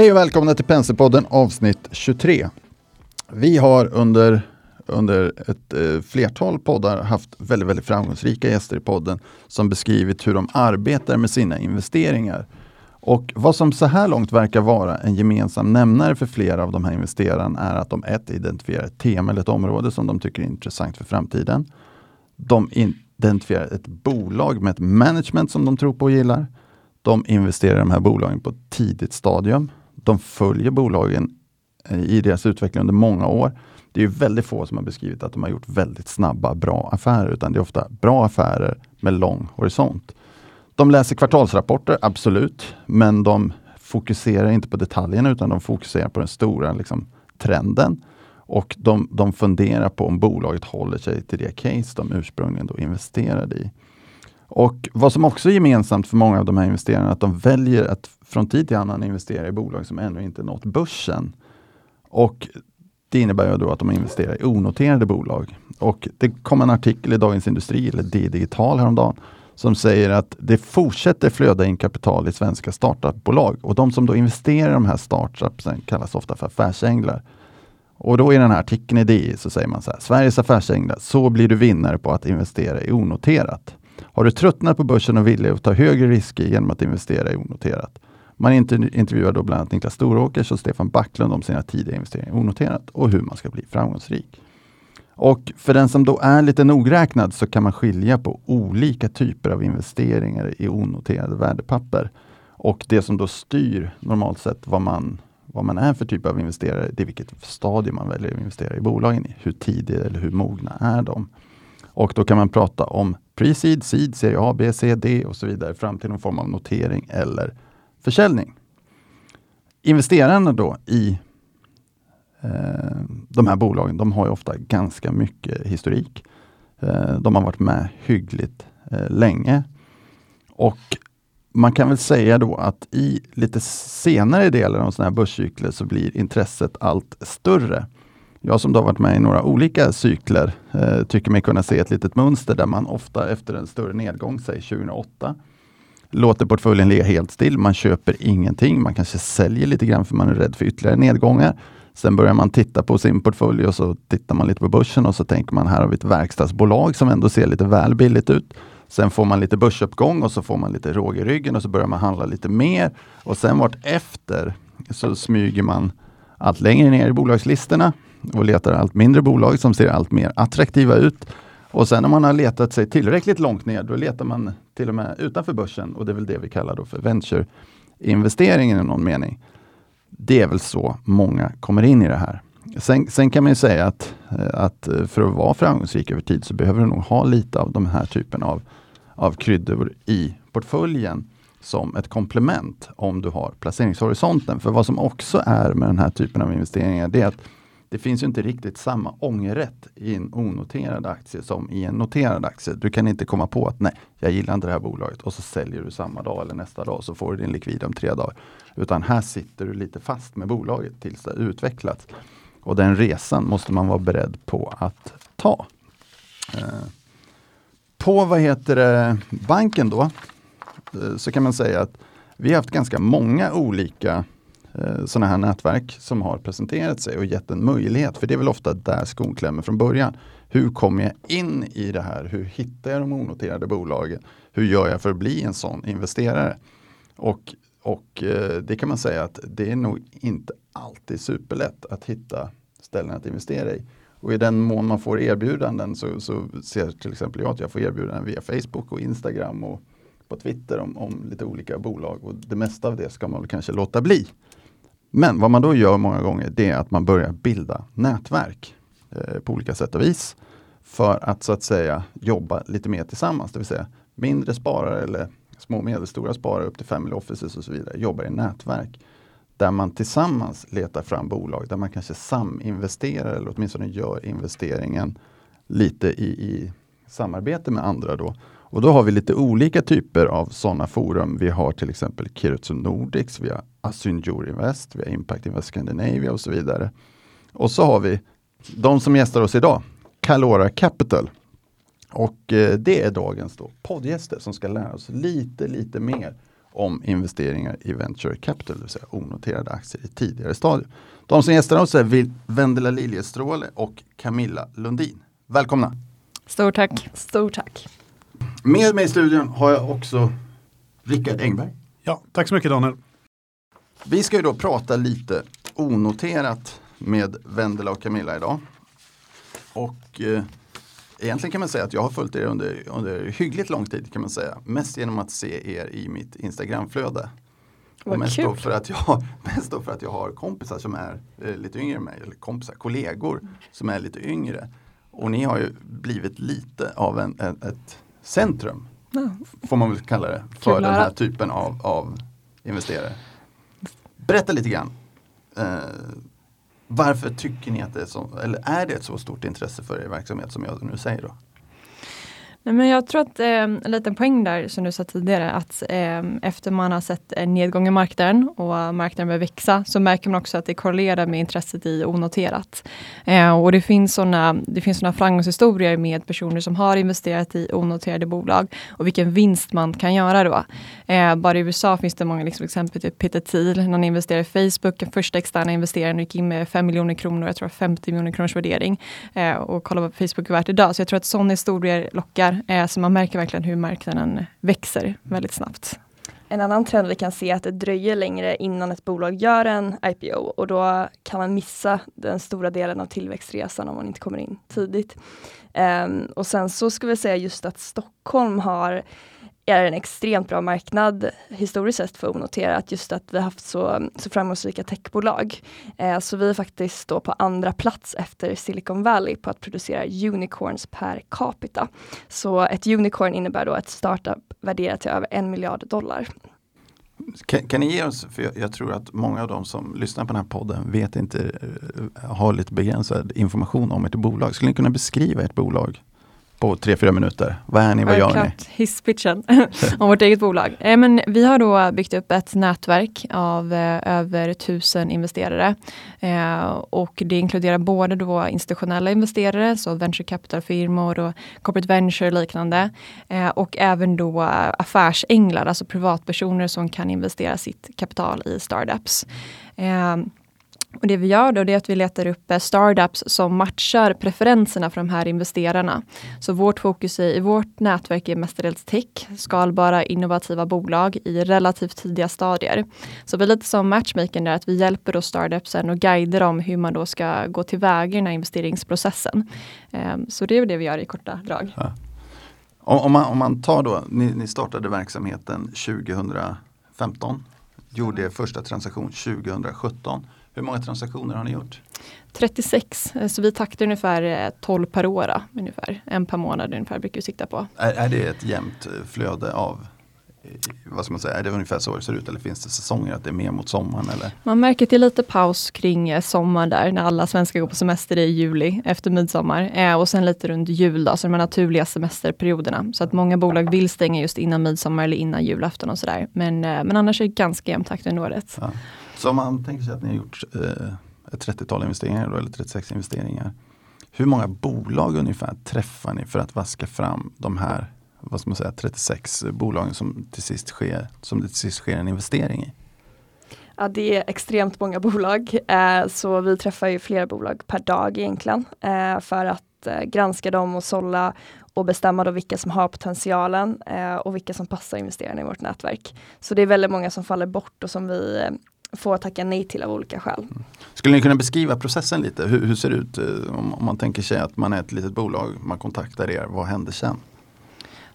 Hej och välkomna till Penselpodden avsnitt 23. Vi har under, under ett eh, flertal poddar haft väldigt, väldigt framgångsrika gäster i podden som beskrivit hur de arbetar med sina investeringar. Och vad som så här långt verkar vara en gemensam nämnare för flera av de här investerarna är att de ett identifierar ett tema eller ett område som de tycker är intressant för framtiden. De identifierar ett bolag med ett management som de tror på och gillar. De investerar i de här bolagen på ett tidigt stadium. De följer bolagen eh, i deras utveckling under många år. Det är väldigt få som har beskrivit att de har gjort väldigt snabba, bra affärer, utan det är ofta bra affärer med lång horisont. De läser kvartalsrapporter, absolut, men de fokuserar inte på detaljerna utan de fokuserar på den stora liksom, trenden. Och de, de funderar på om bolaget håller sig till det case de ursprungligen då investerade i. Och vad som också är gemensamt för många av de här investerarna är att de väljer att från tid till annan investera i bolag som ännu inte nått börsen. Och det innebär ju då att de investerar i onoterade bolag. Och det kom en artikel i Dagens Industri, eller D-digital häromdagen, som säger att det fortsätter flöda in kapital i svenska startupbolag. Och de som då investerar i de här startupsen kallas ofta för affärsänglar. Och då i den här artikeln i DI så säger man så här, Sveriges affärsänglar, så blir du vinnare på att investera i onoterat. Har du tröttnat på börsen och vill ta högre risker genom att investera i onoterat? Man intervjuar då bland annat Niklas Storåkers och Stefan Backlund om sina tidiga investeringar i onoterat och hur man ska bli framgångsrik. Och för den som då är lite nogräknad så kan man skilja på olika typer av investeringar i onoterade värdepapper. Och det som då styr normalt sett vad man, vad man är för typ av investerare, det är vilket stadie man väljer att investera i bolagen i. Hur tidiga eller hur mogna är de? Och då kan man prata om pre-seed, seed, serie A, B, C, D och så vidare fram till någon form av notering eller försäljning. Investerarna då i eh, de här bolagen, de har ju ofta ganska mycket historik. Eh, de har varit med hyggligt eh, länge. Och man kan väl säga då att i lite senare delar av sådana här börscykler så blir intresset allt större. Jag som då varit med i några olika cykler eh, tycker mig kunna se ett litet mönster där man ofta efter en större nedgång, säg 2008, låter portföljen ligga helt still. Man köper ingenting. Man kanske säljer lite grann för man är rädd för ytterligare nedgångar. Sen börjar man titta på sin portfölj och så tittar man lite på börsen och så tänker man här har vi ett verkstadsbolag som ändå ser lite väl billigt ut. Sen får man lite börsuppgång och så får man lite råg i ryggen och så börjar man handla lite mer. Och sen vart efter så smyger man allt längre ner i bolagslistorna och letar allt mindre bolag som ser allt mer attraktiva ut. Och sen när man har letat sig tillräckligt långt ner, då letar man till och med utanför börsen och det är väl det vi kallar då för venture-investeringen i någon mening. Det är väl så många kommer in i det här. Sen, sen kan man ju säga att, eh, att eh, för att vara framgångsrik över tid så behöver du nog ha lite av de här typen av, av kryddor i portföljen som ett komplement om du har placeringshorisonten. För vad som också är med den här typen av investeringar, det är att det finns ju inte riktigt samma ångerrätt i en onoterad aktie som i en noterad aktie. Du kan inte komma på att nej, jag gillar inte det här bolaget och så säljer du samma dag eller nästa dag så får du din likvid om tre dagar. Utan här sitter du lite fast med bolaget tills det utvecklats. Och den resan måste man vara beredd på att ta. Eh, på vad heter det, banken då, eh, så kan man säga att vi har haft ganska många olika Eh, sådana här nätverk som har presenterat sig och gett en möjlighet. För det är väl ofta där skon klämmer från början. Hur kommer jag in i det här? Hur hittar jag de onoterade bolagen? Hur gör jag för att bli en sån investerare? Och, och eh, det kan man säga att det är nog inte alltid superlätt att hitta ställen att investera i. Och i den mån man får erbjudanden så, så ser till exempel jag att jag får erbjudanden via Facebook och Instagram och på Twitter om, om lite olika bolag. Och det mesta av det ska man väl kanske låta bli. Men vad man då gör många gånger det är att man börjar bilda nätverk eh, på olika sätt och vis. För att så att säga jobba lite mer tillsammans, det vill säga mindre sparare eller små och medelstora sparare upp till family offices och så vidare jobbar i nätverk. Där man tillsammans letar fram bolag där man kanske saminvesterar eller åtminstone gör investeringen lite i, i samarbete med andra. Då. Och då har vi lite olika typer av sådana forum. Vi har till exempel Kirutsu Nordics, vi har Asynjur Invest, vi har Impact Invest Scandinavia och så vidare. Och så har vi de som gästar oss idag, Calora Capital. Och eh, det är dagens då poddgäster som ska lära oss lite, lite mer om investeringar i venture capital, det vill säga onoterade aktier i tidigare stadier. De som gästar oss är Vendela Liljestråle och Camilla Lundin. Välkomna! Stort tack! Stort tack! Med mig i studion har jag också Rickard Engberg. Ja, tack så mycket Daniel. Vi ska ju då prata lite onoterat med Vendela och Camilla idag. Och eh, egentligen kan man säga att jag har följt er under, under hyggligt lång tid kan man säga. Mest genom att se er i mitt Instagramflöde. Vad mest, kul. då för att jag, mest då för att jag har kompisar som är eh, lite yngre än mig, eller kompisar, kollegor som är lite yngre. Och ni har ju blivit lite av en, en, ett centrum, Ja. får man väl kalla det, för Kul den här typen av, av investerare. Berätta lite grann. Eh, varför tycker ni att det är så, eller är det ett så stort intresse för er verksamhet som jag nu säger då? Nej, men jag tror att eh, en liten poäng där som du sa tidigare att eh, efter man har sett en nedgång i marknaden och marknaden börjar växa så märker man också att det korrelerar med intresset i onoterat. Eh, och det finns sådana det finns såna framgångshistorier med personer som har investerat i onoterade bolag och vilken vinst man kan göra då. Eh, bara i USA finns det många liksom, exempel, typ Peter Thiel, när han investerade i Facebook, den första externa investeraren gick in med 5 miljoner kronor, jag tror 50 miljoner kronors värdering. Eh, och kolla vad Facebook är värt idag. Så jag tror att sådana historier lockar. Eh, så man märker verkligen hur marknaden växer väldigt snabbt. En annan trend vi kan se är att det dröjer längre innan ett bolag gör en IPO och då kan man missa den stora delen av tillväxtresan om man inte kommer in tidigt. Um, och sen så skulle vi säga just att Stockholm har är en extremt bra marknad historiskt sett för onoterat, just att vi har haft så, så framgångsrika techbolag. Eh, så vi är faktiskt då på andra plats efter Silicon Valley på att producera unicorns per capita. Så ett unicorn innebär då ett startup värderat till över en miljard dollar. Kan, kan ni ge oss, för jag, jag tror att många av de som lyssnar på den här podden vet inte, eh, har lite begränsad information om ert bolag. Skulle ni kunna beskriva ert bolag på tre, fyra minuter? Vad är ni, vad gör ni? Hisspitchen om vårt eget bolag. Eh, men vi har då byggt upp ett nätverk av eh, över tusen investerare. Eh, och det inkluderar både då institutionella investerare, så venture capital-firmor och corporate venture och liknande. Eh, och även då affärsänglar, alltså privatpersoner som kan investera sitt kapital i startups. Eh, och det vi gör då det är att vi letar upp eh, startups som matchar preferenserna för de här investerarna. Så vårt fokus i, i vårt nätverk är mestadels tech, skalbara innovativa bolag i relativt tidiga stadier. Så vi är lite som matchmaking där, att vi hjälper då startupsen och guider dem hur man då ska gå tillväga i den här investeringsprocessen. Ehm, så det är det vi gör i korta drag. Ja. om, man, om man tar då, ni, ni startade verksamheten 2015, gjorde er första transaktion 2017. Hur många transaktioner har ni gjort? 36, eh, så vi taktar ungefär eh, 12 per år. då, Ungefär. En per månad ungefär brukar vi sikta på. Är, är det ett jämnt eh, flöde av, eh, vad ska man säga, är det ungefär så det ser ut eller finns det säsonger att det är mer mot sommaren? Eller? Man märker att det är lite paus kring eh, sommaren där, när alla svenskar går på semester i juli efter midsommar. Eh, och sen lite runt jul, då, så de naturliga semesterperioderna. Så att många bolag vill stänga just innan midsommar eller innan julafton och sådär. Men, eh, men annars är det ganska jämn takt under året. Ja. Så om man tänker sig att ni har gjort eh, ett 30-tal investeringar då, eller 36 investeringar. Hur många bolag ungefär träffar ni för att vaska fram de här vad ska man säga, 36 bolagen som, till sist sker, som det till sist sker en investering i? Ja, det är extremt många bolag, eh, så vi träffar ju flera bolag per dag egentligen eh, för att eh, granska dem och sålla och bestämma då vilka som har potentialen eh, och vilka som passar investerarna i vårt nätverk. Så det är väldigt många som faller bort och som vi eh, får tacka nej till av olika skäl. Mm. Skulle ni kunna beskriva processen lite? Hur, hur ser det ut eh, om, om man tänker sig att man är ett litet bolag, man kontaktar er, vad händer sen?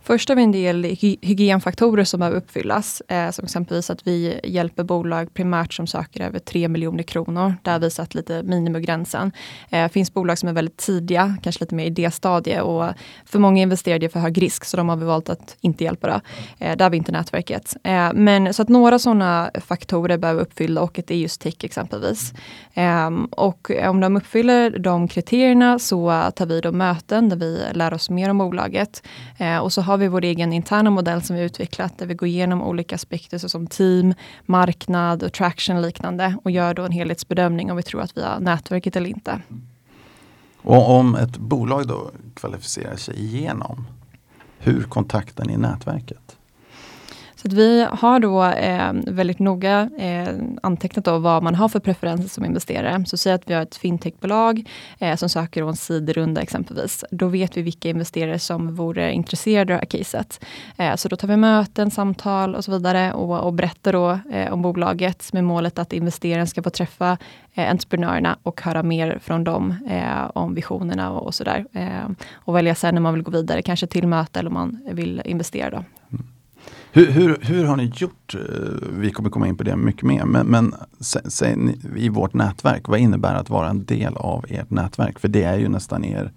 Först har vi en del hygienfaktorer som behöver uppfyllas. Eh, som exempelvis att vi hjälper bolag primärt som söker över 3 miljoner kronor. Där har vi satt lite minimigränsen. Eh, finns bolag som är väldigt tidiga, kanske lite mer idéstadie och för många investerar det för hög risk så de har vi valt att inte hjälpa. Då. Eh, där har vi inte nätverket. Eh, men så att några sådana faktorer behöver uppfylla och att det är just tech exempelvis. Ehm, och om de uppfyller de kriterierna så tar vi då möten där vi lär oss mer om bolaget. Eh, och så har har vi vår egen interna modell som vi utvecklat där vi går igenom olika aspekter såsom team, marknad och traction och liknande och gör då en helhetsbedömning om vi tror att vi har nätverket eller inte. Och om ett bolag då kvalificerar sig igenom, hur kontaktar ni nätverket? Så vi har då eh, väldigt noga eh, antecknat då vad man har för preferenser som investerare. Så säg att vi har ett fintechbolag eh, som söker en sidrunda exempelvis. Då vet vi vilka investerare som vore intresserade av det här caset. Eh, så då tar vi möten, samtal och så vidare och, och berättar då eh, om bolaget med målet att investeraren ska få träffa eh, entreprenörerna och höra mer från dem eh, om visionerna och, och sådär. Eh, och välja sen när man vill gå vidare, kanske till möte eller om man vill investera. Då. Hur, hur, hur, har ni gjort? Eh, vi kommer komma in på det mycket mer, men, men säg, i vårt nätverk, vad innebär det att vara en del av ert nätverk? För det är ju nästan er,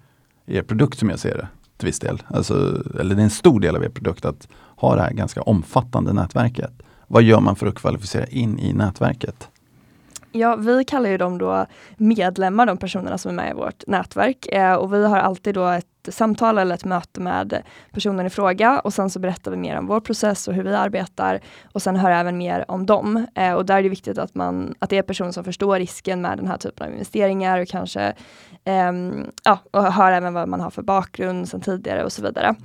er produkt som jag ser det till viss del. Alltså, eller det är en stor del av er produkt att ha det här ganska omfattande nätverket. Vad gör man för att kvalificera in i nätverket? Ja, vi kallar ju dem då medlemmar, de personerna som är med i vårt nätverk. Eh, och vi har alltid då ett samtal eller ett möte med personen i fråga och sen så berättar vi mer om vår process och hur vi arbetar och sen hör även mer om dem. Eh, och där är det viktigt att, man, att det är personer som förstår risken med den här typen av investeringar och kanske eh, ja, och hör även vad man har för bakgrund sedan tidigare och så vidare.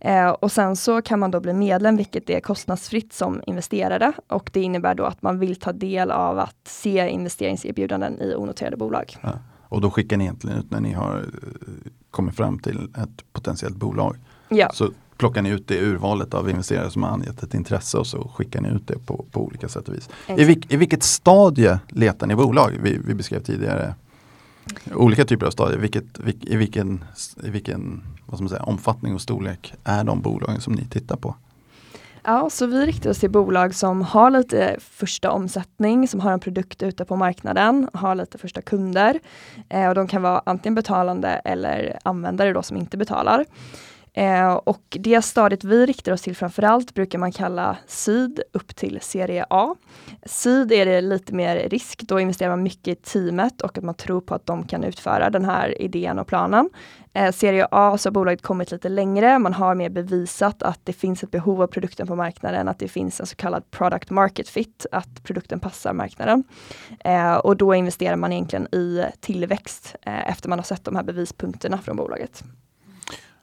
Eh, och sen så kan man då bli medlem, vilket är kostnadsfritt som investerare och det innebär då att man vill ta del av att se investeringserbjudanden i onoterade bolag. Ja. Och då skickar ni egentligen ut när ni har eh, kommit fram till ett potentiellt bolag. Ja. Så plockar ni ut det urvalet av investerare som har angett ett intresse och så skickar ni ut det på, på olika sätt och vis. I, vilk, I vilket stadie letar ni bolag? Vi, vi beskrev tidigare olika typer av stadier. Vilket, vilk, I vilken, i vilken vad ska man säga, omfattning och storlek är de bolagen som ni tittar på? Ja, så vi riktar oss till bolag som har lite första omsättning, som har en produkt ute på marknaden, har lite första kunder. Eh, och de kan vara antingen betalande eller användare då som inte betalar. Eh, och det stadiet vi riktar oss till framförallt brukar man kalla syd upp till serie A. Syd är det lite mer risk, då investerar man mycket i teamet och att man tror på att de kan utföra den här idén och planen. Eh, serie A så har bolaget kommit lite längre, man har mer bevisat att det finns ett behov av produkten på marknaden, att det finns en så kallad product market fit, att produkten passar marknaden. Eh, och då investerar man egentligen i tillväxt eh, efter man har sett de här bevispunkterna från bolaget.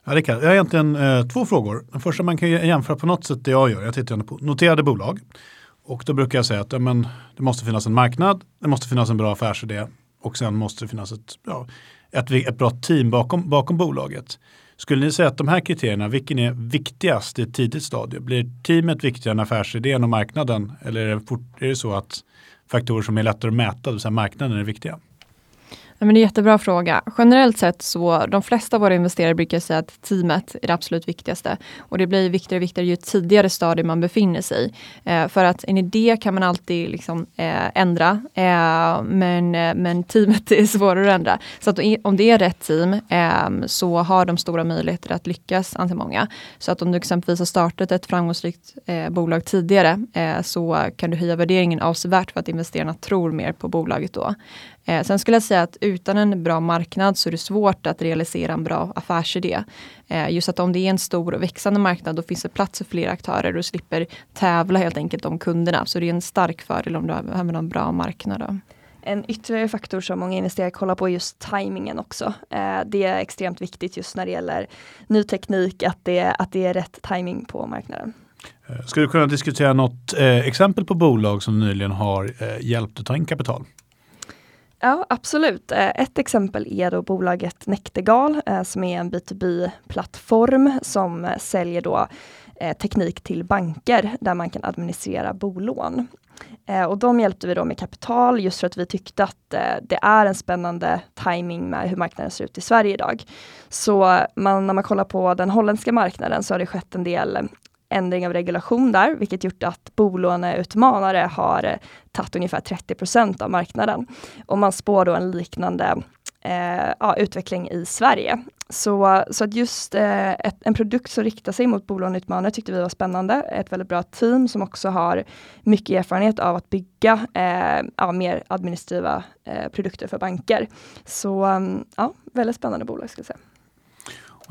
Ja, Rickard, jag har egentligen eh, två frågor. Den första man kan jämföra på något sätt det jag gör. Jag tittar på noterade bolag. Och då brukar jag säga att ja, men, det måste finnas en marknad, det måste finnas en bra affärsidé och sen måste det finnas ett, ja, ett, ett bra team bakom, bakom bolaget. Skulle ni säga att de här kriterierna, vilken är viktigast i ett tidigt stadie? Blir teamet viktigare än affärsidén och marknaden? Eller är det, fort, är det så att faktorer som är lättare att mäta, det vill säga marknaden, är viktiga? Men det är en jättebra fråga. Generellt sett så, de flesta av våra investerare brukar säga att teamet är det absolut viktigaste. Och det blir viktigare och viktigare ju tidigare stadie man befinner sig eh, För att en idé kan man alltid liksom, eh, ändra, eh, men, eh, men teamet är svårare att ändra. Så att om det är rätt team eh, så har de stora möjligheter att lyckas, anser många. Så att om du exempelvis har startat ett framgångsrikt eh, bolag tidigare eh, så kan du höja värderingen avsevärt för att investerarna tror mer på bolaget då. Eh, sen skulle jag säga att utan en bra marknad så är det svårt att realisera en bra affärsidé. Eh, just att om det är en stor och växande marknad då finns det plats för fler aktörer och slipper tävla helt enkelt om kunderna. Så det är en stark fördel om du har en bra marknad. Då. En ytterligare faktor som många investerare kollar på är just tajmingen också. Eh, det är extremt viktigt just när det gäller ny teknik, att det, att det är rätt timing på marknaden. Eh, ska du kunna diskutera något eh, exempel på bolag som nyligen har eh, hjälpt att ta in kapital? Ja, absolut. Eh, ett exempel är då bolaget Nektegal eh, som är en B2B-plattform som eh, säljer då teknik till banker där man kan administrera bolån. Och de hjälpte vi då med kapital just för att vi tyckte att det är en spännande timing med hur marknaden ser ut i Sverige idag. Så man, när man kollar på den holländska marknaden så har det skett en del ändring av regulation där, vilket gjort att bolåneutmanare har eh, tagit ungefär 30% av marknaden. Och man spår då en liknande eh, ja, utveckling i Sverige. Så, så att just eh, ett, en produkt som riktar sig mot bolåneutmanare tyckte vi var spännande. Ett väldigt bra team som också har mycket erfarenhet av att bygga eh, ja, mer administrativa eh, produkter för banker. Så mm, ja, väldigt spännande bolag ska jag säga.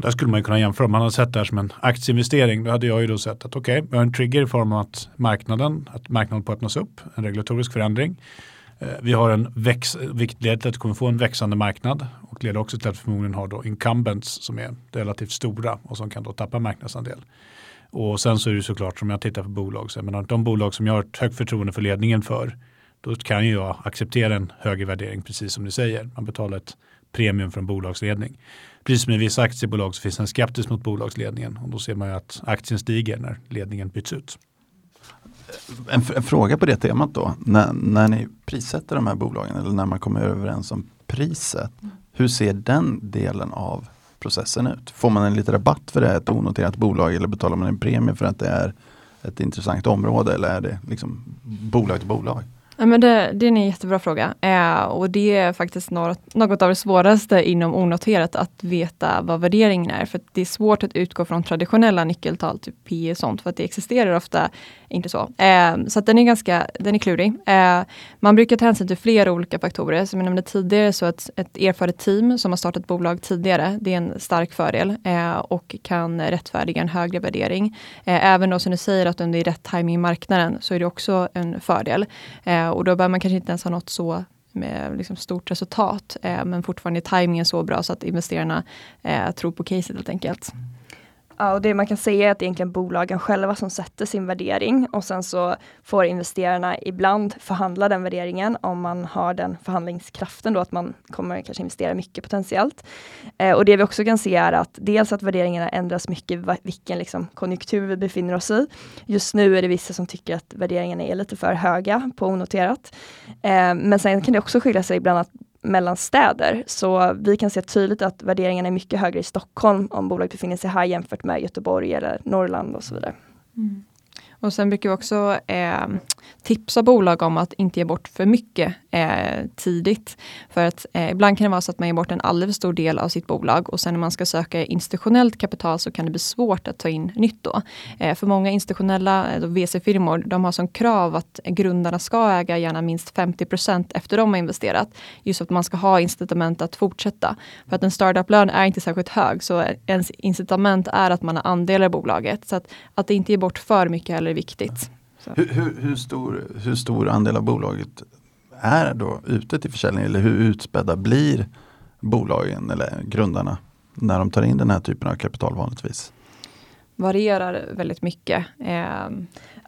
Där skulle man kunna jämföra. Om man hade sett det här som en aktieinvestering, då hade jag ju då sett att okej, okay, vi har en trigger i form av att marknaden, att marknaden på öppnas upp, en regulatorisk förändring. Eh, vi har en väx, vilket leder till att vi kommer få en växande marknad och leder också till att vi förmodligen har då incumbents som är relativt stora och som kan då tappa marknadsandel. Och sen så är det såklart som jag tittar på bolag, så jag menar, de bolag som jag har ett högt förtroende för ledningen för, då kan ju jag acceptera en högre värdering precis som du säger. Man betalar ett premium från bolagsledning. Precis som i vissa aktiebolag så finns det en skeptisk mot bolagsledningen och då ser man ju att aktien stiger när ledningen byts ut. En, en fråga på det temat då. När, när ni prissätter de här bolagen eller när man kommer överens om priset. Hur ser den delen av processen ut? Får man en liten rabatt för det är ett onoterat bolag eller betalar man en premie för att det är ett intressant område eller är det liksom bolag till bolag? Ja, men det, det är en jättebra fråga. Eh, och det är faktiskt något, något av det svåraste inom onoterat att veta vad värderingen är. För det är svårt att utgå från traditionella nyckeltal, typ P och sånt, för att det existerar ofta inte så. Eh, så den är ganska den är klurig. Eh, man brukar ta hänsyn till flera olika faktorer. Som jag nämnde tidigare, så att ett erfaret team som har startat bolag tidigare, det är en stark fördel eh, och kan rättfärdiga en högre värdering. Eh, även då som du säger, att om det är rätt timing i marknaden, så är det också en fördel. Eh, Eh, och då behöver man kanske inte ens ha något så med liksom stort resultat, eh, men fortfarande är tajmingen så bra så att investerarna eh, tror på caset helt enkelt. Ja, och det man kan säga är att det är egentligen bolagen själva som sätter sin värdering och sen så får investerarna ibland förhandla den värderingen om man har den förhandlingskraften då att man kommer kanske investera mycket potentiellt. Eh, och det vi också kan se är att dels att värderingarna ändras mycket vilken liksom, konjunktur vi befinner oss i. Just nu är det vissa som tycker att värderingarna är lite för höga på onoterat. Eh, men sen kan det också skilja sig bland annat mellan städer. Så vi kan se tydligt att värderingarna är mycket högre i Stockholm om bolaget befinner sig här jämfört med Göteborg eller Norrland och så vidare. Mm. Och sen brukar vi också eh, tipsa bolag om att inte ge bort för mycket eh, tidigt. För att eh, ibland kan det vara så att man ger bort en alldeles för stor del av sitt bolag och sen när man ska söka institutionellt kapital så kan det bli svårt att ta in nytt då. Eh, för många institutionella eh, VC-firmor, de har som krav att grundarna ska äga gärna minst 50% efter de har investerat. Just att man ska ha incitament att fortsätta. För att en startup-lön är inte särskilt hög, så ens incitament är att man har andelar i bolaget. Så att, att inte ge bort för mycket heller är viktigt. Hur, hur, hur, stor, hur stor andel av bolaget är då ute till försäljning eller hur utspädda blir bolagen eller grundarna när de tar in den här typen av kapital vanligtvis? Varierar väldigt mycket. Eh,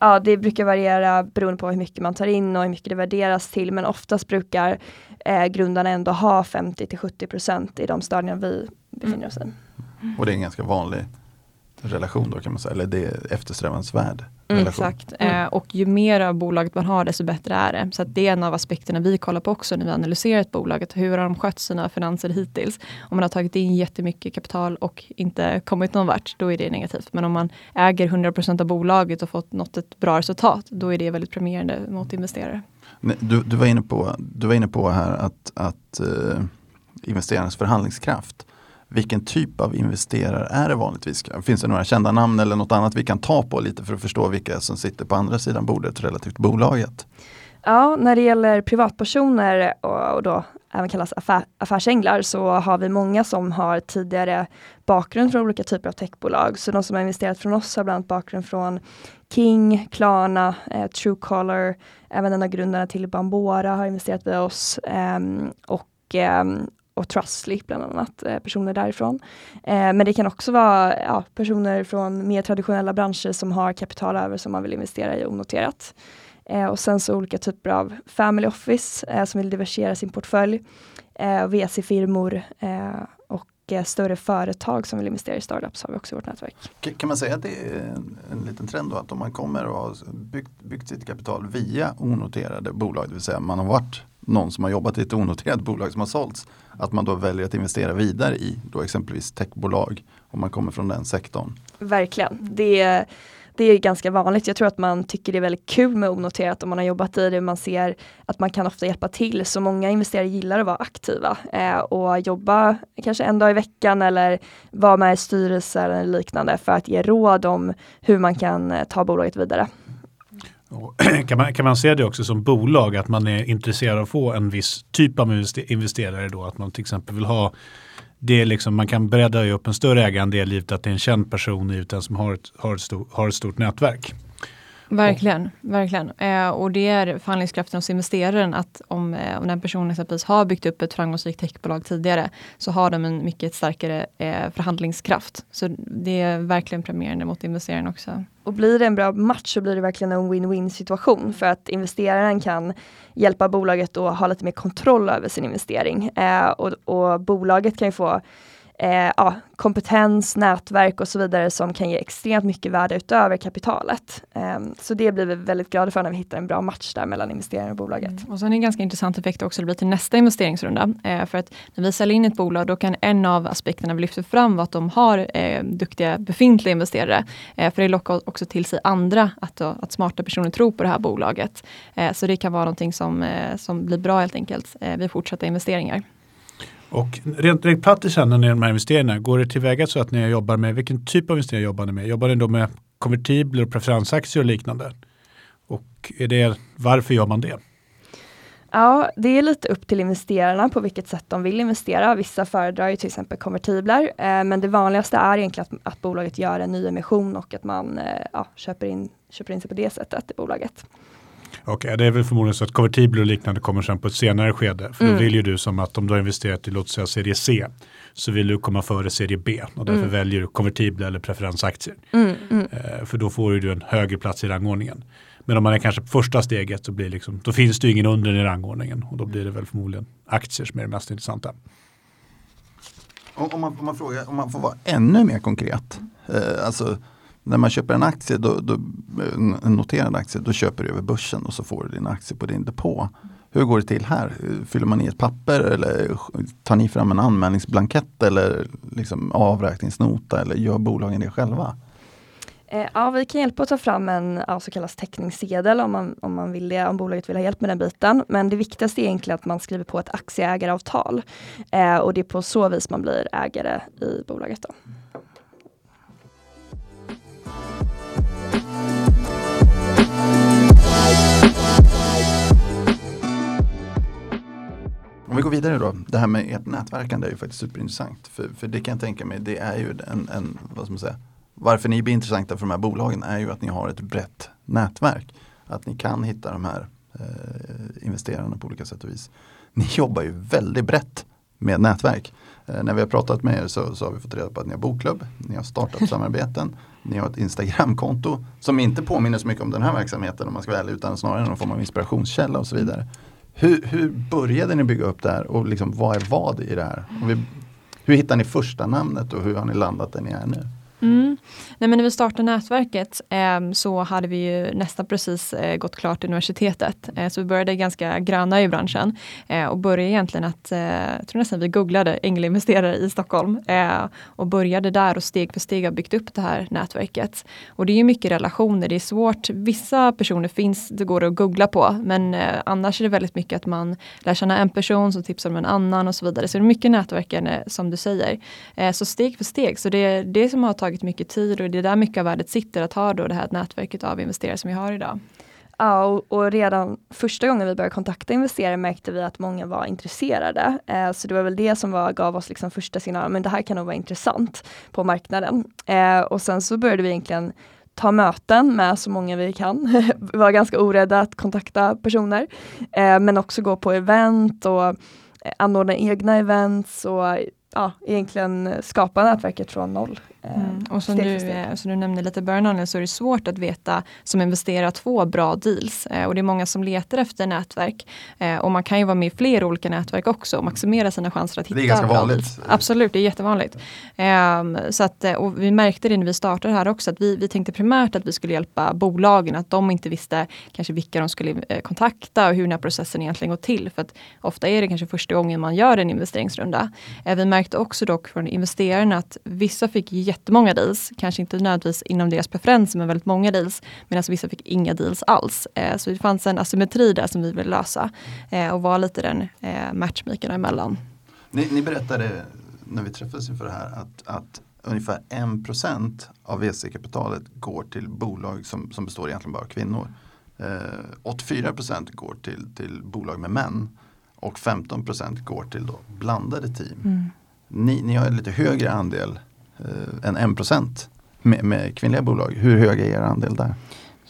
ja, det brukar variera beroende på hur mycket man tar in och hur mycket det värderas till. Men oftast brukar eh, grundarna ändå ha 50 till 70 procent i de stadierna vi befinner oss i. Och det är en ganska vanlig relation då kan man säga, eller det är eftersträvansvärd. Mm, exakt, mm. Eh, och ju mer av bolaget man har desto bättre är det. Så det är en av aspekterna vi kollar på också när vi analyserar ett bolag. Hur har de skött sina finanser hittills? Om man har tagit in jättemycket kapital och inte kommit någon vart, då är det negativt. Men om man äger 100% av bolaget och fått nått ett bra resultat, då är det väldigt premierande mot investerare. Du, du, var, inne på, du var inne på här att, att uh, investerarnas förhandlingskraft vilken typ av investerare är det vanligtvis? Finns det några kända namn eller något annat vi kan ta på lite för att förstå vilka som sitter på andra sidan bordet relativt bolaget? Ja, när det gäller privatpersoner och, och då även kallas affär, affärsänglar så har vi många som har tidigare bakgrund från olika typer av techbolag. Så de som har investerat från oss har bland annat bakgrund från King, Klarna, eh, Truecaller, även en av grundarna till Bambora har investerat via oss eh, och eh, och Trustly bland annat, eh, personer därifrån. Eh, men det kan också vara ja, personer från mer traditionella branscher som har kapital över som man vill investera i onoterat. Eh, och sen så olika typer av family office eh, som vill diversifiera sin portfölj. VC-firmor och eh, större företag som vill investera i startups har vi också i vårt nätverk. Kan man säga att det är en liten trend då att om man kommer och har byggt, byggt sitt kapital via onoterade bolag, det vill säga man har varit någon som har jobbat i ett onoterat bolag som har sålts, att man då väljer att investera vidare i då exempelvis techbolag om man kommer från den sektorn. Verkligen. Det är, det är ganska vanligt. Jag tror att man tycker det är väldigt kul med onoterat om man har jobbat i det. Man ser att man kan ofta hjälpa till. Så många investerare gillar att vara aktiva eh, och jobba kanske en dag i veckan eller vara med i styrelser eller liknande för att ge råd om hur man kan eh, ta bolaget vidare. Kan man, kan man se det också som bolag, att man är intresserad av att få en viss typ av investerare då? Att man till exempel vill ha det liksom, man kan bredda upp en större ägarandel givet att det är en känd person givet den som har ett, har ett, stort, har ett stort nätverk. Verkligen, verkligen. Eh, och det är förhandlingskraften hos investeraren att om, eh, om den personen exempelvis har byggt upp ett framgångsrikt techbolag tidigare så har de en mycket starkare eh, förhandlingskraft. Så det är verkligen premierande mot investeraren också. Och blir det en bra match så blir det verkligen en win-win situation för att investeraren kan hjälpa bolaget att ha lite mer kontroll över sin investering. Eh, och, och bolaget kan ju få eh, ja, kompetens, nätverk och så vidare som kan ge extremt mycket värde utöver kapitalet. Eh, så det blir vi väldigt glada för när vi hittar en bra match där mellan investeraren och bolaget. Mm. Och sen är det en ganska intressant effekt också det blir till nästa investeringsrunda. Eh, för att när vi säljer in ett bolag då kan en av aspekterna vi lyfter fram vara att de har eh, duktiga befintliga investerare. Eh, för det lockar också till sig andra att, att smarta personer tror på det här bolaget. Eh, så det kan vara någonting som, eh, som blir bra helt enkelt eh, vid fortsatta investeringar. Och rent, rent praktiskt när ni de här investeringarna, går det tillväga så att ni jobbar med, vilken typ av investeringar jobbar ni med? Jobbar ni då med konvertibler och preferensaktier och liknande? Och är det, varför gör man det? Ja, det är lite upp till investerarna på vilket sätt de vill investera. Vissa föredrar ju till exempel konvertibler, eh, men det vanligaste är egentligen att, att bolaget gör en ny emission och att man eh, ja, köper, in, köper in sig på det sättet i bolaget. Okej, det är väl förmodligen så att konvertibler och liknande kommer sen på ett senare skede. För mm. då vill ju du som att om du har investerat i låt säga serie C så vill du komma före serie B och därför mm. väljer du konvertibla eller preferensaktier. Mm, mm. Eh, för då får du en högre plats i rangordningen. Men om man är kanske på första steget så blir liksom, då finns det ingen under i rangordningen och då blir det väl förmodligen aktier som är det mest intressanta. Om man, om man, frågar, om man får vara ännu mer konkret, eh, alltså när man köper en aktie, då, då, en noterad aktie, då köper du över börsen och så får du din aktie på din depå. Hur går det till här? Fyller man i ett papper eller tar ni fram en anmälningsblankett eller liksom avräkningsnota eller gör bolagen det själva? Eh, ja, vi kan hjälpa att ta fram en ja, så kallad teckningssedel om man, om man vill det, om bolaget vill ha hjälp med den biten. Men det viktigaste är egentligen att man skriver på ett aktieägaravtal. Eh, och det är på så vis man blir ägare i bolaget. Då. Vi går vidare då, det här med ert nätverkande är ju faktiskt superintressant. För, för det kan jag tänka mig, det är ju en, en vad ska man säga, varför ni blir intressanta för de här bolagen är ju att ni har ett brett nätverk. Att ni kan hitta de här eh, investerarna på olika sätt och vis. Ni jobbar ju väldigt brett med nätverk. Eh, när vi har pratat med er så, så, har vi fått reda på att ni har bokklubb, ni har startup-samarbeten, ni har ett Instagramkonto som inte påminner så mycket om den här verksamheten om man ska välja utan snarare någon form av inspirationskälla och så vidare. Hur, hur började ni bygga upp det här och liksom, vad är vad i det här? Vi, hur hittar ni första namnet och hur har ni landat där ni är nu? Mm. Nej, men när vi startade nätverket eh, så hade vi ju nästan precis eh, gått klart universitetet. Eh, så vi började ganska gröna i branschen eh, och började egentligen att, eh, jag tror nästan vi googlade ängelinvesterare i Stockholm eh, och började där och steg för steg har byggt upp det här nätverket. Och det är ju mycket relationer, det är svårt. Vissa personer finns, det går att googla på, men eh, annars är det väldigt mycket att man lär känna en person som tipsar om en annan och så vidare. Så det är mycket nätverkande som du säger. Eh, så steg för steg, så det är det som har tagit tagit mycket tid och det är där mycket av värdet sitter, att ha då det här nätverket av investerare som vi har idag. Ja, och, och, redan första gången vi började kontakta investerare märkte vi att många var intresserade. Eh, så det var väl det som var, gav oss liksom första signalen, men det här kan nog vara intressant på marknaden. Eh, och sen så började vi egentligen ta möten med så många vi kan. vi var ganska orädda att kontakta personer, eh, men också gå på event och eh, anordna egna events och ja, egentligen skapa nätverket från noll. Eh, mm. Och som du, eh, som du nämnde lite i början så är det svårt att veta som investerare att få bra deals. Eh, och det är många som letar efter nätverk. Och man kan ju vara med i fler olika nätverk också och maximera sina chanser att hitta Det är ganska vanligt. Absolut, det är jättevanligt. Ehm, så att, och vi märkte det när vi startade här också att vi, vi tänkte primärt att vi skulle hjälpa bolagen, att de inte visste kanske vilka de skulle kontakta och hur den här processen egentligen går till. För att ofta är det kanske första gången man gör en investeringsrunda. Vi märkte också dock från investerarna att vissa fick jättemånga deals, kanske inte nödvändigtvis inom deras preferenser, men väldigt många deals, medan vissa fick inga deals alls. Eh, så det fanns en asymmetri där som vi ville lösa eh, och var lite den eh, matchmakern emellan. Ni, ni berättade när vi träffades inför det här att, att ungefär 1% av VC-kapitalet går till bolag som, som består egentligen bara av kvinnor. Eh, 84% går till, till bolag med män och 15% går till då blandade team. Mm. Ni, ni har en lite högre andel eh, än 1% med, med kvinnliga bolag. Hur hög är er andel där?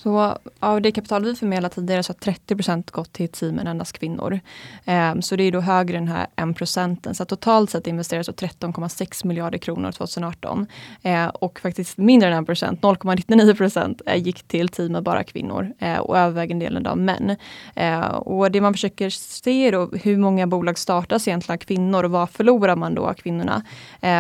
Så av det kapital vi förmedlar tidigare så har 30% gått till teamen endast kvinnor. Um, så det är då högre än den här 1 procenten. Så totalt sett investeras 13,6 miljarder kronor 2018. Uh, ehm, och faktiskt mindre än 1 procent, 0,99 procent, uh, gick till team med bara kvinnor uh, och övervägande delen av män. Ehm, och det man försöker se är då hur många bolag startas egentligen av kvinnor och vad förlorar man då av kvinnorna?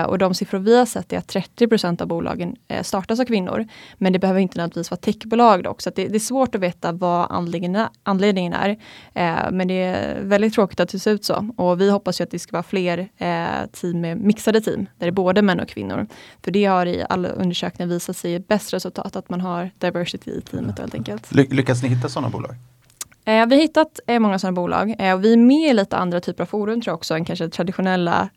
Och de siffror vi har sett är att 30 procent av bolagen eh, startas av kvinnor. Men det behöver inte nödvändigtvis vara techbolag också. Det, det, är svårt att veta vad anledningen, anledningen är. Eh, men det är väldigt tråkigt att det ser ut så. Och vi hoppas ju att det ska vara fler eh, team med mixade team, där det är både män och kvinnor. För det har i alla undersökningar visat sig bäst resultat, att man har diversity i teamet helt enkelt. Lyckas ni hitta sådana bolag? Eh, vi har hittat eh, många sådana bolag eh, och vi är med i lite andra typer av forum tror jag också än kanske traditionella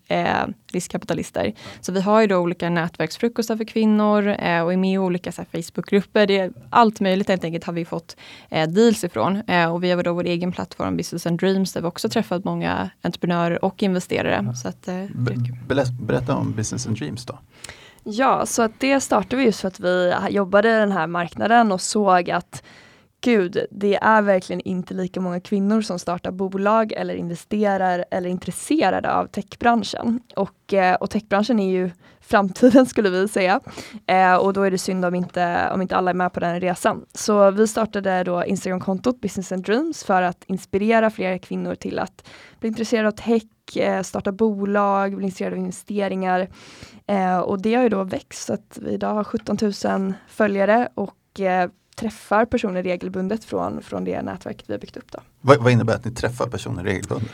riskkapitalister. Så vi har ju då olika nätverksfrukostar för kvinnor och är med i olika Facebookgrupper. Det är allt möjligt helt enkelt har vi fått deals ifrån. och vi har då vår egen plattform Business and Dreams där vi också träffat många entreprenörer och investerare. Så att, Berätta om Business and Dreams då. Ja, så att det startade vi just för att vi jobbade i den här marknaden och såg att gud, det är verkligen inte lika många kvinnor som startar bolag eller investerar eller är intresserade av techbranschen. Och, eh, och techbranschen är ju framtiden skulle vi säga. Eh, och då är det synd om inte, om inte alla är med på den resan. Så vi startade då Instagramkontot Business and Dreams för att inspirera fler kvinnor till att bli intresserade av tech, eh, starta bolag, bli intresserade av investeringar. Eh, och det har ju då växt så att vi idag har 17 000 följare och eh, träffar personer regelbundet från, från det nätverket vi har byggt upp. Då. Vad, vad innebär att ni träffar personer regelbundet?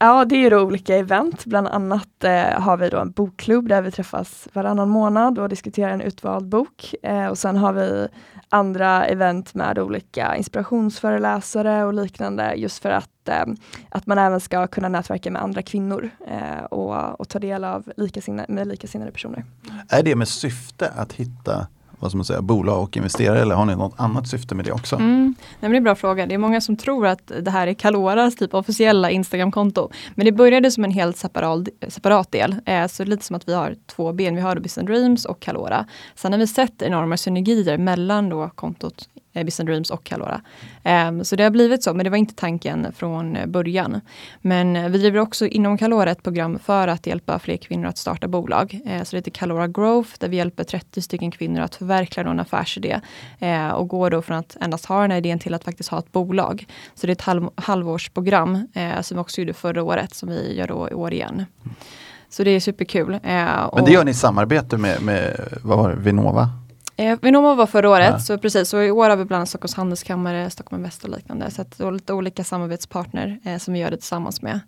Ja, det är då olika event. Bland annat eh, har vi då en bokklubb där vi träffas varannan månad och diskuterar en utvald bok. Eh, och sen har vi andra event med olika inspirationsföreläsare och liknande just för att, eh, att man även ska kunna nätverka med andra kvinnor eh, och, och ta del av likasinna, med likasinnade personer. Är det med syfte att hitta vad ska man säga, bolag och investerare eller har ni något annat syfte med det också? Mm. Nej, men det är en bra fråga. Det är många som tror att det här är Caloras typ officiella Instagramkonto. Men det började som en helt separat, separat del. Eh, så lite som att vi har två ben. Vi har Business Dreams och Calora. Sen har vi sett enorma synergier mellan då kontot Business Dreams och Calora. Um, så det har blivit så, men det var inte tanken från eh, början. Men vi driver också inom Calora ett program för att hjälpa fler kvinnor att starta bolag. Uh, så det heter Calora Growth, där vi hjälper 30 stycken kvinnor att förverkliga en affärsidé. Uh, och går då från att endast ha den här idén till att faktiskt ha ett bolag. Så det är ett halv, halvårsprogram som vi också gjorde förra året, som vi gör då i år igen. Så det är superkul. Men det gör ni i samarbete med, med vad var det, Vinnova? Eh, Vinnova var förra året, ja. så precis. Så i år har vi bland annat Stockholms Handelskammare, Stockholm Invest och liknande. Så att det är lite olika samarbetspartner eh, som vi gör det tillsammans med.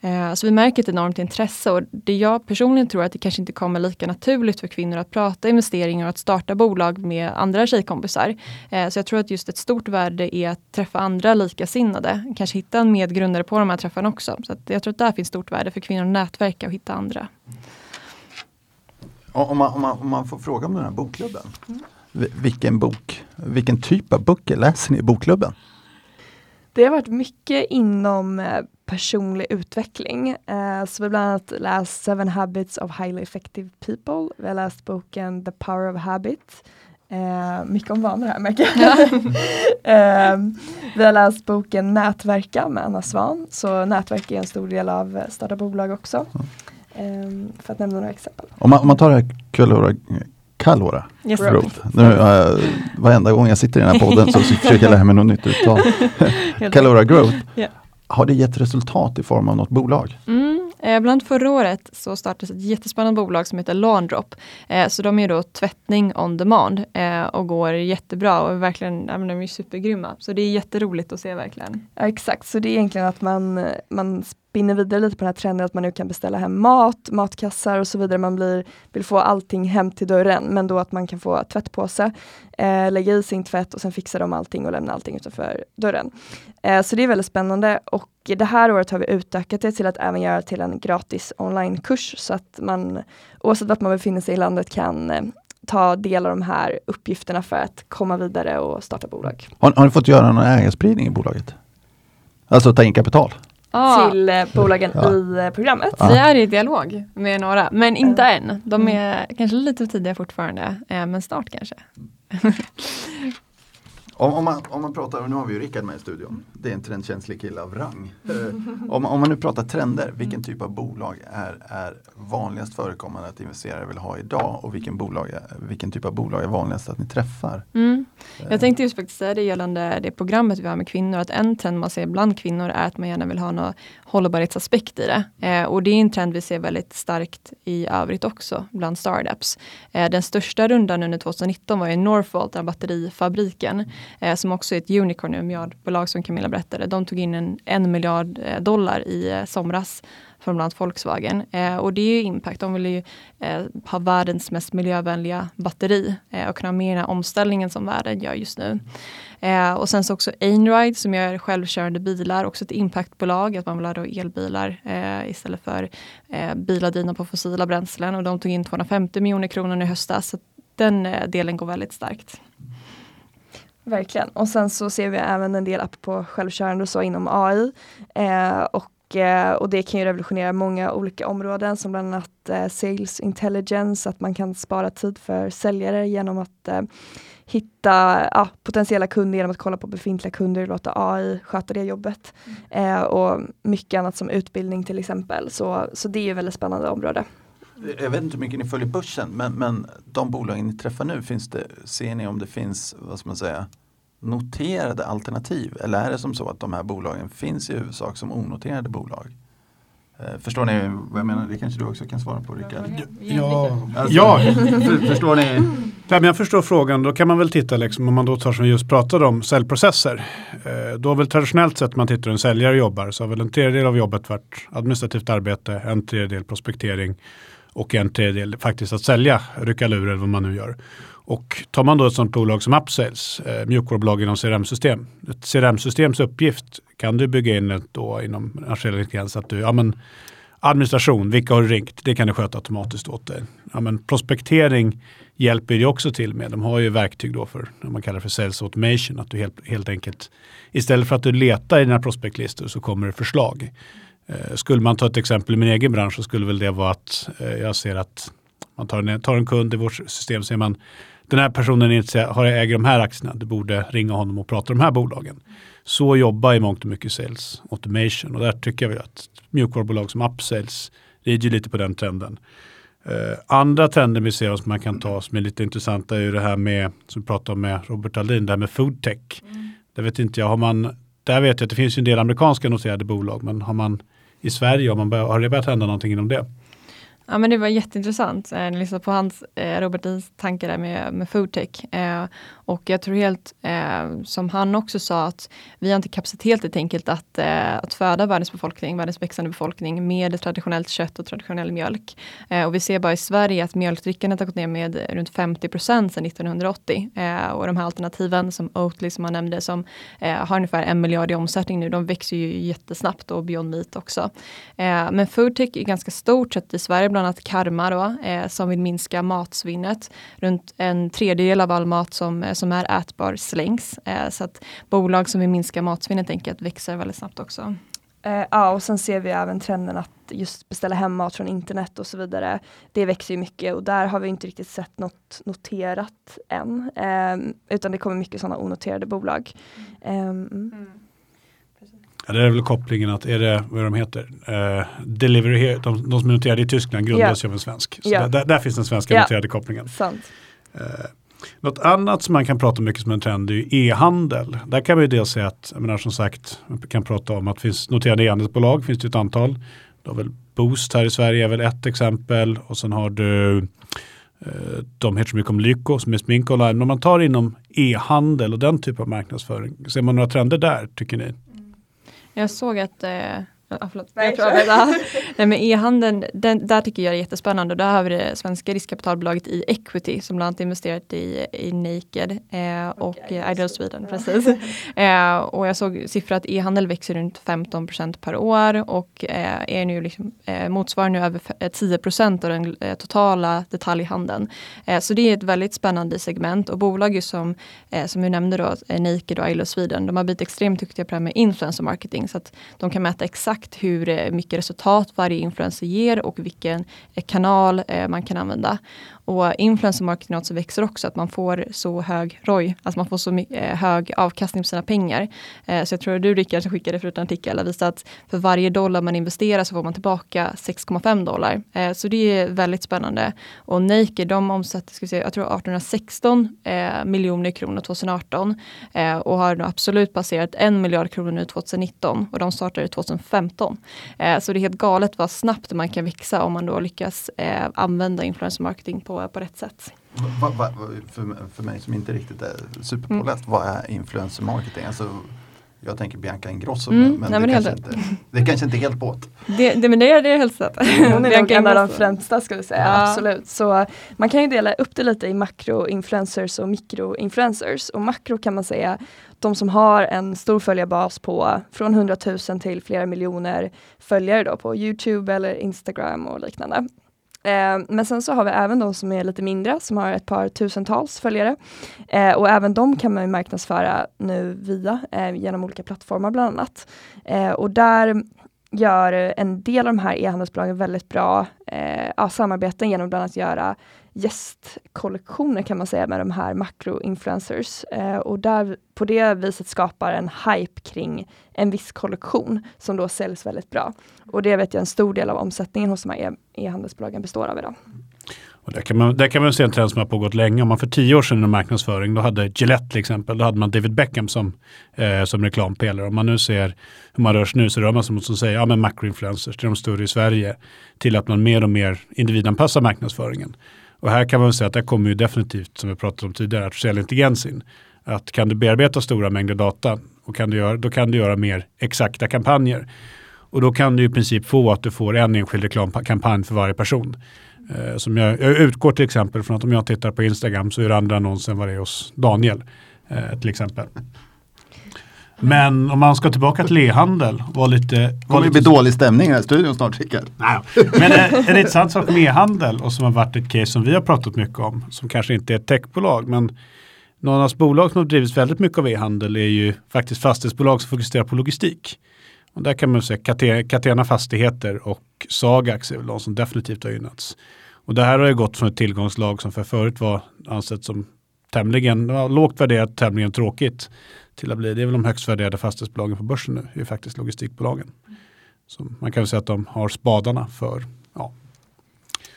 Eh, så vi märker ett enormt intresse och det jag personligen tror att det kanske inte kommer lika naturligt för kvinnor att prata investeringar och att starta bolag med andra tjejkompisar. Eh, så jag tror att just ett stort värde är att träffa andra likasinnade. Kanske hitta en medgrundare på de här träffarna också. Så jag tror att där finns stort värde för kvinnor att nätverka och hitta andra. Om man, om, man, om man får fråga om den här bokklubben. Mm. Vilken bok, vilken typ av böcker läser ni i bokklubben? Det har varit mycket inom eh, personlig utveckling. Eh, så vi har bland annat läst Seven Habits of Highly Effective People. Vi har läst boken The Power of Habit. Eh, mycket om vanor här märker jag. eh, vi har läst boken Nätverka med Anna Svan. Så nätverk är en stor del av starta bolag också. Um, för att nämna några exempel. Om man, om man tar det här Calora, Calora yes. Growth. Nu, uh, varenda gång jag sitter i den här podden så försöker jag lära mig något nytt uttal. Calora Growth. Yeah. Har det gett resultat i form av något bolag? Mm. Eh, bland förra året så startades ett jättespännande bolag som heter Laundrop. Eh, så de är då tvättning on demand eh, och går jättebra och verkligen, ja, de är supergrymma. Så det är jätteroligt att se verkligen. Ja, exakt, så det är egentligen att man, man spinner vidare lite på den här trenden att man nu kan beställa hem mat, matkassar och så vidare. Man blir, vill få allting hem till dörren men då att man kan få tvättpåse, eh, lägga i sin tvätt och sen fixar de allting och lämna allting utanför dörren. Eh, så det är väldigt spännande och det här året har vi utökat det till att även göra till en gratis onlinekurs så att man oavsett vart man befinner sig i landet kan eh, ta del av de här uppgifterna för att komma vidare och starta bolag. Har, har ni fått göra någon ägarspridning i bolaget? Alltså ta in kapital? Ah. till eh, bolagen ja. i eh, programmet. Vi är i dialog med några, men inte mm. än. De är mm. kanske lite för tidiga fortfarande, eh, men snart kanske. Om, om, man, om man pratar, nu har vi ju Rickard med i studion, det är en trendkänslig kille av rang. Eh, om, om man nu pratar trender, vilken typ av bolag är, är vanligast förekommande att investerare vill ha idag och vilken, bolag vilken typ av bolag är vanligast att ni träffar? Mm. Jag tänkte just faktiskt säga det gällande det programmet vi har med kvinnor, att en trend man ser bland kvinnor är att man gärna vill ha någon hållbarhetsaspekt i det. Eh, och det är en trend vi ser väldigt starkt i övrigt också bland startups. Eh, den största rundan under 2019 var i Northvolt, den batterifabriken, eh, som också är ett unicorn, ett miljardbolag som Camilla berättade. De tog in en, en miljard eh, dollar i eh, somras från bland annat Volkswagen. Eh, och det är ju impact. De vill ju eh, ha världens mest miljövänliga batteri eh, och kunna ha med den här omställningen som världen gör just nu. Eh, och sen så också Einride som gör självkörande bilar, också ett impactbolag, att man vill ha då elbilar eh, istället för eh, bilar drivna på fossila bränslen. Och de tog in 250 miljoner kronor i höstas. Så den eh, delen går väldigt starkt. Verkligen. Och sen så ser vi även en del app på självkörande och så inom AI. Eh, och, eh, och det kan ju revolutionera många olika områden som bland annat eh, sales intelligence, att man kan spara tid för säljare genom att eh, hitta ja, potentiella kunder genom att kolla på befintliga kunder och låta AI sköta det jobbet. Eh, och mycket annat som utbildning till exempel. Så, så det är ju väldigt spännande område. Jag vet inte hur mycket ni följer börsen men, men de bolagen ni träffar nu, finns det, ser ni om det finns vad ska man säga, noterade alternativ? Eller är det som så att de här bolagen finns i huvudsak som onoterade bolag? Eh, Förstår ni vad jag menar? Det kanske du också kan svara på Rickard? Ja, Alltså, ja. för, förstår ni? Nej, men jag förstår frågan. Då kan man väl titta, liksom, om man då tar som vi just pratade om, säljprocesser. Eh, då har väl traditionellt sett man tittar hur en säljare jobbar så har väl en tredjedel av jobbet varit administrativt arbete, en tredjedel prospektering och en tredjedel faktiskt att sälja, rycka luren eller vad man nu gör. Och tar man då ett sådant bolag som Upsales, eh, mjukvarubolag inom CRM-system. Ett CRM-systems uppgift kan du bygga in ett då inom artificiell intelligens att du, ja men administration, vilka har du ringt? Det kan du sköta automatiskt åt dig. Ja, men prospektering hjälper ju också till med. De har ju verktyg då för, vad man kallar för sales automation, att du helt, helt enkelt istället för att du letar i dina prospektlistor så kommer det förslag. Eh, skulle man ta ett exempel i min egen bransch så skulle väl det vara att eh, jag ser att man tar en, tar en kund i vårt system ser man den här personen är intresserad, har äger de här aktierna, du borde ringa honom och prata om de här bolagen. Så jobbar i mångt och mycket sales automation och där tycker jag att mjukvarubolag som Upsales rider lite på den trenden. Eh, andra trender vi ser som man kan ta som är lite intressanta är ju det här med, som vi pratade om med Robert Aldin, det här med foodtech. Mm. Där vet inte jag, har man, där vet jag att det finns en del amerikanska noterade bolag, men har man i Sverige, har, man börjat, har det börjat hända någonting inom det? Ja men det var jätteintressant. Eh, lyssna på hans, eh, Robertins tankar där med, med foodtech. Eh, och jag tror helt, eh, som han också sa, att vi har inte kapacitet helt enkelt att, eh, att föda världens befolkning, världens växande befolkning med traditionellt kött och traditionell mjölk. Eh, och vi ser bara i Sverige att mjölkdrickandet har gått ner med runt 50 procent sedan 1980. Eh, och de här alternativen som Oatly som han nämnde, som eh, har ungefär en miljard i omsättning nu, de växer ju jättesnabbt och Beyond Meat också. Eh, men foodtech är ganska stort sett i Sverige, bland annat Karma då, eh, som vill minska matsvinnet. Runt en tredjedel av all mat som eh, som är ätbar slängs. Eh, så att bolag som vill minska matsvinnet enkelt växer väldigt snabbt också. Eh, ja, och sen ser vi även trenden att just beställa hem mat från internet och så vidare. Det växer ju mycket och där har vi inte riktigt sett något noterat än. Eh, utan det kommer mycket sådana onoterade bolag. Mm. Mm. Ja, det är väl kopplingen att, är det vad de heter, uh, Delivery, de, de som är noterade i Tyskland grundas ju av en svensk. Så yeah. där, där, finns den svenska yeah. noterade kopplingen. Sant. Uh, något annat som man kan prata mycket som en trend är e-handel. Där kan vi dels säga att, jag menar som sagt, man kan prata om att det finns noterade e-handelsbolag, finns det ett antal. Du har väl Boost här i Sverige är väl ett exempel och sen har du eh, de heter så mycket om Lyko som är smink online. Om man tar inom e-handel och den typen av marknadsföring, ser man några trender där tycker ni? Mm. Jag såg att eh Ja, förlåt. Nej, Nej, men e-handeln, där tycker jag är jättespännande. Där har vi det svenska riskkapitalbolaget i Equity som bland annat investerat i, i Naked eh, och okay, Ideal Sweden. Ja. Precis. eh, och jag såg siffror att e-handel växer runt 15% per år och eh, är nu liksom, eh, motsvarar nu över 10% av den eh, totala detaljhandeln. Eh, så det är ett väldigt spännande segment och bolag som, eh, som vi nämnde då, Naked och Ideal Sweden, de har blivit extremt duktiga på det här med influencer marketing så att de kan mäta exakt exakt hur eh, mycket resultat varje influencer ger och vilken eh, kanal eh, man kan använda. Och influencer marketing också växer också, att man får så hög ROI, alltså man får så mycket, eh, hög avkastning på sina pengar. Eh, så jag tror att du Rickard som skickade förut en artikel, visade att för varje dollar man investerar så får man tillbaka 6,5 dollar. Eh, så det är väldigt spännande. Och Naked, de omsätter, ska vi se, jag tror 1816 miljoner kronor 2018 och har nu absolut passerat en miljard kronor nu 2019 och de startade 2015. Eh, så det är helt galet vad snabbt man kan växa om man då lyckas eh, använda influencer marketing på, på rätt sätt. Va, va, för, för mig som inte riktigt är superpåläst, mm. vad är influencer marketing? Alltså, jag tänker Bianca Ingrosso, mm, men, nej, det, men kanske inte, det kanske inte är helt båt. Det, det, men det är det helt sätt. Hon är nog en av de främsta skulle jag säga, ja. absolut. Så man kan ju dela upp det lite i makro-influencers och mikro-influencers. Och makro kan man säga, de som har en stor följarbas på från 100 000 till flera miljoner följare då på Youtube eller Instagram och liknande. Eh, men sen så har vi även de som är lite mindre, som har ett par tusentals följare. Eh, och även de kan man marknadsföra nu via, eh, genom olika plattformar bland annat. Eh, och där gör en del av de här e-handelsbolagen väldigt bra eh, samarbeten genom bland annat att göra gästkollektioner kan man säga med de här makroinfluencers. Eh, och där på det viset skapar en hype kring en viss kollektion som då säljs väldigt bra. Och det vet jag en stor del av omsättningen hos de här e-, e-handelsbolagen består av idag. Och där, kan man, där kan man se en trend som har pågått länge. Om man för tio år sedan inom marknadsföring, då hade Gillette till exempel, då hade man David Beckham som, eh, som reklampelare. Om man nu ser hur man rör sig nu så rör man sig mot som säger, ja men makroinfluencers, det är de större i Sverige, till att man mer och mer individanpassar marknadsföringen. Och här kan man säga att det kommer ju definitivt, som vi pratade om tidigare, artificiell intelligens in. Att kan du bearbeta stora mängder data, och kan du göra, då kan du göra mer exakta kampanjer. Och då kan du i princip få att du får en enskild reklamkampanj för varje person. Eh, som jag, jag, utgår till exempel från att om jag tittar på Instagram så är det andra annonser än vad det är hos Daniel. Eh, till exempel. Men om man ska tillbaka till e-handel. Var lite, det kommer lite... bli dålig stämning här i studion snart Rickard. Men eh, en intressant sak med e-handel och som har varit ett case som vi har pratat mycket om. Som kanske inte är ett techbolag men några bolag som har drivits väldigt mycket av e-handel är ju faktiskt fastighetsbolag som fokuserar på logistik. Och där kan man säga Catena Fastigheter och Sagax är väl de som definitivt har gynnats. Och det här har ju gått från ett tillgångslag som för förut var ansett som tämligen lågt värderat, tämligen tråkigt till att bli, det är väl de högst värderade fastighetsbolagen på börsen nu, det är faktiskt logistikbolagen. Så man kan väl säga att de har spadarna för ja,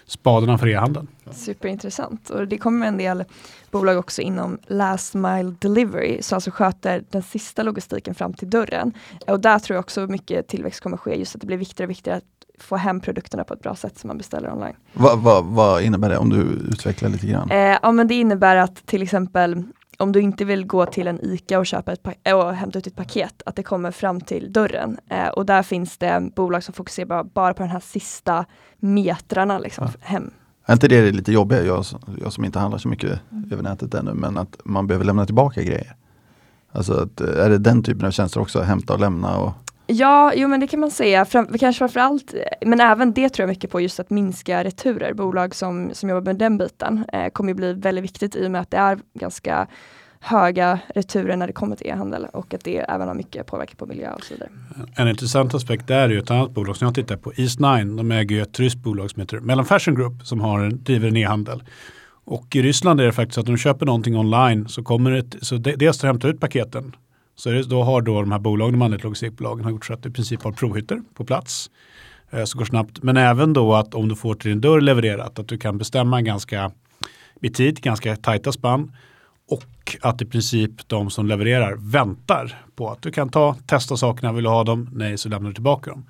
spadarna för e-handeln. Superintressant och det kommer en del bolag också inom last mile delivery, som alltså sköter den sista logistiken fram till dörren. Och där tror jag också mycket tillväxt kommer ske, just att det blir viktigare och viktigare att få hem produkterna på ett bra sätt som man beställer online. Vad, vad, vad innebär det om du utvecklar lite grann? Eh, ja men det innebär att till exempel om du inte vill gå till en ICA och, köpa ett och hämta ut ett paket, att det kommer fram till dörren. Eh, och där finns det bolag som fokuserar bara, bara på de här sista metrarna liksom, ja. hem. Är inte det lite jobbigt, jag, jag som inte handlar så mycket mm. över nätet ännu, men att man behöver lämna tillbaka grejer? Alltså att, är det den typen av tjänster också, hämta och lämna? Och... Ja, jo men det kan man säga. Fram, kanske framförallt, eh, men även det tror jag mycket på, just att minska returer. Bolag som, som jobbar med den biten eh, kommer bli väldigt viktigt i och med att det är ganska höga returer när det kommer till e-handel och att det även har mycket påverkan på miljö och så vidare. En intressant aspekt där är ju ett annat bolag som jag tittar på, East9. De äger ju ett ryskt bolag som heter Mellan Fashion Group som har driver en e-handel. Och i Ryssland är det faktiskt att om du köper någonting online så kommer det, så dels att hämta ut paketen så det, då har då de här bolagen, de andra logistikbolagen, har gjort så att du i princip har provhytter på plats. Eh, så går snabbt. Men även då att om du får till din dörr levererat, att du kan bestämma ganska i tid, ganska tajta spann. Och att i princip de som levererar väntar på att du kan ta, testa sakerna, vill du ha dem? Nej, så lämnar du tillbaka dem.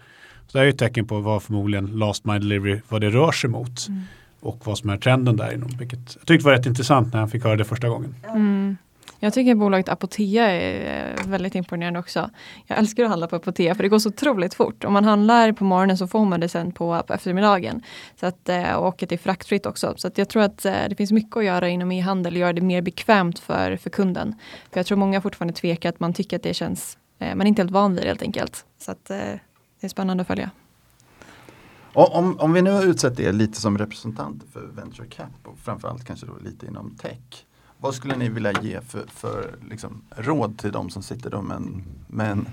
Så det är ett tecken på vad förmodligen last mile delivery, vad det rör sig mot. Mm. Och vad som är trenden där inom. Vilket jag tyckte var rätt intressant när jag fick höra det första gången. Mm. Jag tycker bolaget Apotea är eh, väldigt imponerande också. Jag älskar att handla på Apotea för det går så otroligt fort. Om man handlar på morgonen så får man det sen på, på eftermiddagen. Så att, eh, och att det är fraktfritt också. Så att jag tror att eh, det finns mycket att göra inom e-handel och göra det mer bekvämt för, för kunden. För jag tror många fortfarande tvekar att man tycker att det känns, man är inte helt van vid det helt enkelt. Så att det är spännande att följa. Om, om vi nu har utsett er lite som representanter för Venture Cap och framförallt kanske då lite inom tech. Vad skulle ni vilja ge för, för liksom, råd till de som sitter då med en, med en,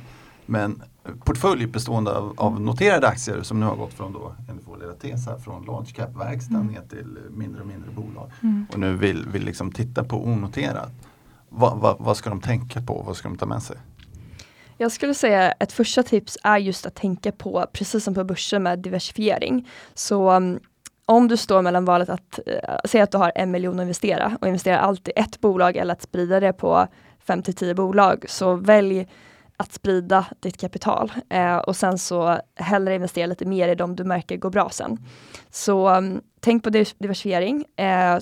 med en portfölj bestående av, av, noterade aktier som nu har gått från då, enligt vår lilla tes här, från large cap-verkstaden mm. ner till mindre och mindre bolag. Mm. Och nu vill, vill liksom titta på onoterat. Va, va, vad ska de tänka på? Vad ska de ta med sig? Jag skulle säga ett första tips är just att tänka på, precis som på börsen med diversifiering. Så um, om du står mellan valet att, eh, äh, säga att du har en miljon att investera och investera allt i ett bolag eller att sprida det på 5 till 10 bolag, så välj att sprida ditt kapital eh, och sen så hellre investera lite mer i de du märker går bra sen. Så um, tänk på diversifiering. Eh,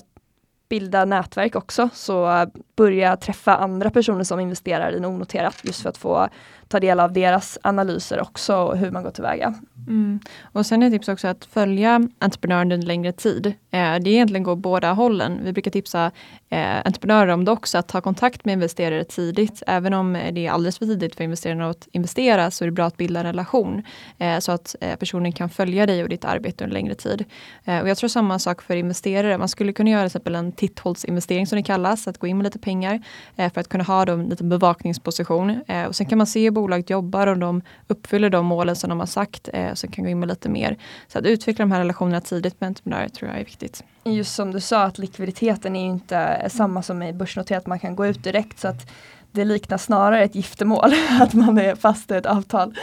bilda nätverk också, så eh, börja träffa andra personer som investerar i onoterat just för att få ta del av deras analyser också och hur man går tillväga. Mm. Och sen är tips också att följa entreprenören under längre tid. Eh, det det egentligen går båda hållen. Vi brukar tipsa eh, entreprenörer om det också, att ta kontakt med investerare tidigt. Även om det är alldeles för tidigt för investerarna att investera så är det bra att bilda en relation eh, så att eh, personen kan följa dig och ditt arbete under längre tid. Eh, och jag tror samma sak för investerare. Man skulle kunna göra till exempel en titthållsinvestering som det kallas, att gå in med lite pengar eh, för att kunna ha en liten bevakningsposition. Eh, och sen kan man se hur bolaget jobbar och de uppfyller de målen som de har sagt eh, som kan gå in med lite mer. Så att utveckla de här relationerna tidigt med entreprenörer tror jag är viktigt. Just som du sa att likviditeten är inte samma som i börsnoterat, man kan gå ut direkt så att det liknar snarare ett giftermål, att man är fast i ett avtal.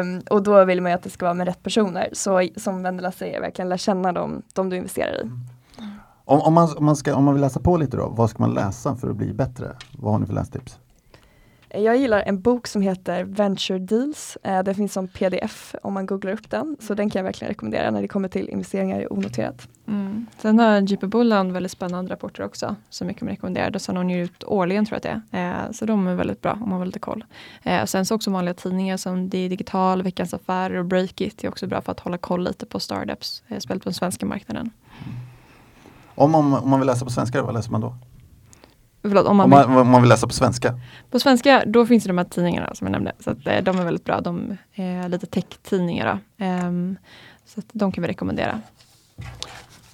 Um, och då vill man ju att det ska vara med rätt personer. Så som Vendela säger, verkligen lära känna dem, de du investerar i. Om, om, man, om, man ska, om man vill läsa på lite då, vad ska man läsa för att bli bättre? Vad har ni för lästips? Jag gillar en bok som heter Venture Deals. Eh, den finns som pdf om man googlar upp den. Så den kan jag verkligen rekommendera när det kommer till investeringar i onoterat. Mm. Sen har JP Bullan väldigt spännande rapporter också som jag kan rekommendera. Det som de ger ut årligen tror jag att det är. Eh, så de är väldigt bra om man har lite koll. Eh, och sen så också vanliga tidningar som Det Digital, Veckans Affärer och Breakit är också bra för att hålla koll lite på startups, speciellt på den svenska marknaden. Om, om, om man vill läsa på svenska, vad läser man då? Förlåt, om, man om, man, vill, om man vill läsa på svenska? På svenska, då finns det de här tidningarna som jag nämnde. Så att, eh, de är väldigt bra. De är lite tech-tidningar. Um, så att de kan vi rekommendera.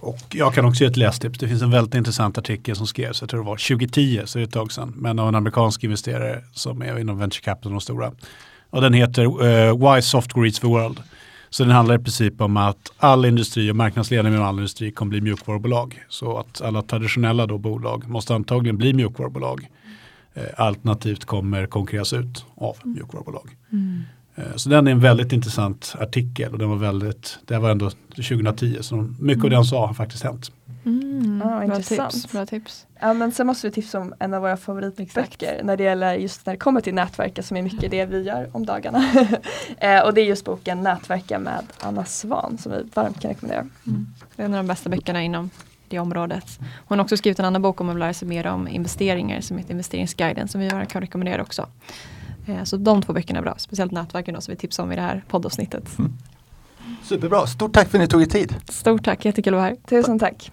Och jag kan också ge ett lästips. Det finns en väldigt intressant artikel som skrevs, jag tror det var 2010, så det är ett tag sedan, men av en amerikansk investerare som är inom venture capital, de stora. Och den heter uh, Why Software Eats the World. Så den handlar i princip om att all industri och marknadsledningen med all industri kommer bli mjukvarubolag. Så att alla traditionella då bolag måste antagligen bli mjukvarubolag. Eh, alternativt kommer konkurreras ut av mjukvarubolag. Mm. Eh, så den är en väldigt intressant artikel och den var väldigt, det var ändå 2010 så mycket mm. av det han sa har faktiskt hänt. Mm. Ah, bra, tips, bra tips. Ja, men sen måste vi tipsa om en av våra favoritböcker när det gäller just när det kommer till nätverka som är mycket det vi gör om dagarna. eh, och det är just boken Nätverka med Anna Svan som vi varmt kan rekommendera. Mm. Det är en av de bästa böckerna inom det området. Hon har också skrivit en annan bok om att lära sig mer om investeringar som heter Investeringsguiden som vi kan rekommendera också. Eh, så de två böckerna är bra, speciellt nätverken då, som vi tipsar om i det här poddavsnittet. Mm. Superbra, stort tack för att ni tog er tid. Stort tack, jättekul att vara här. Tusen tack.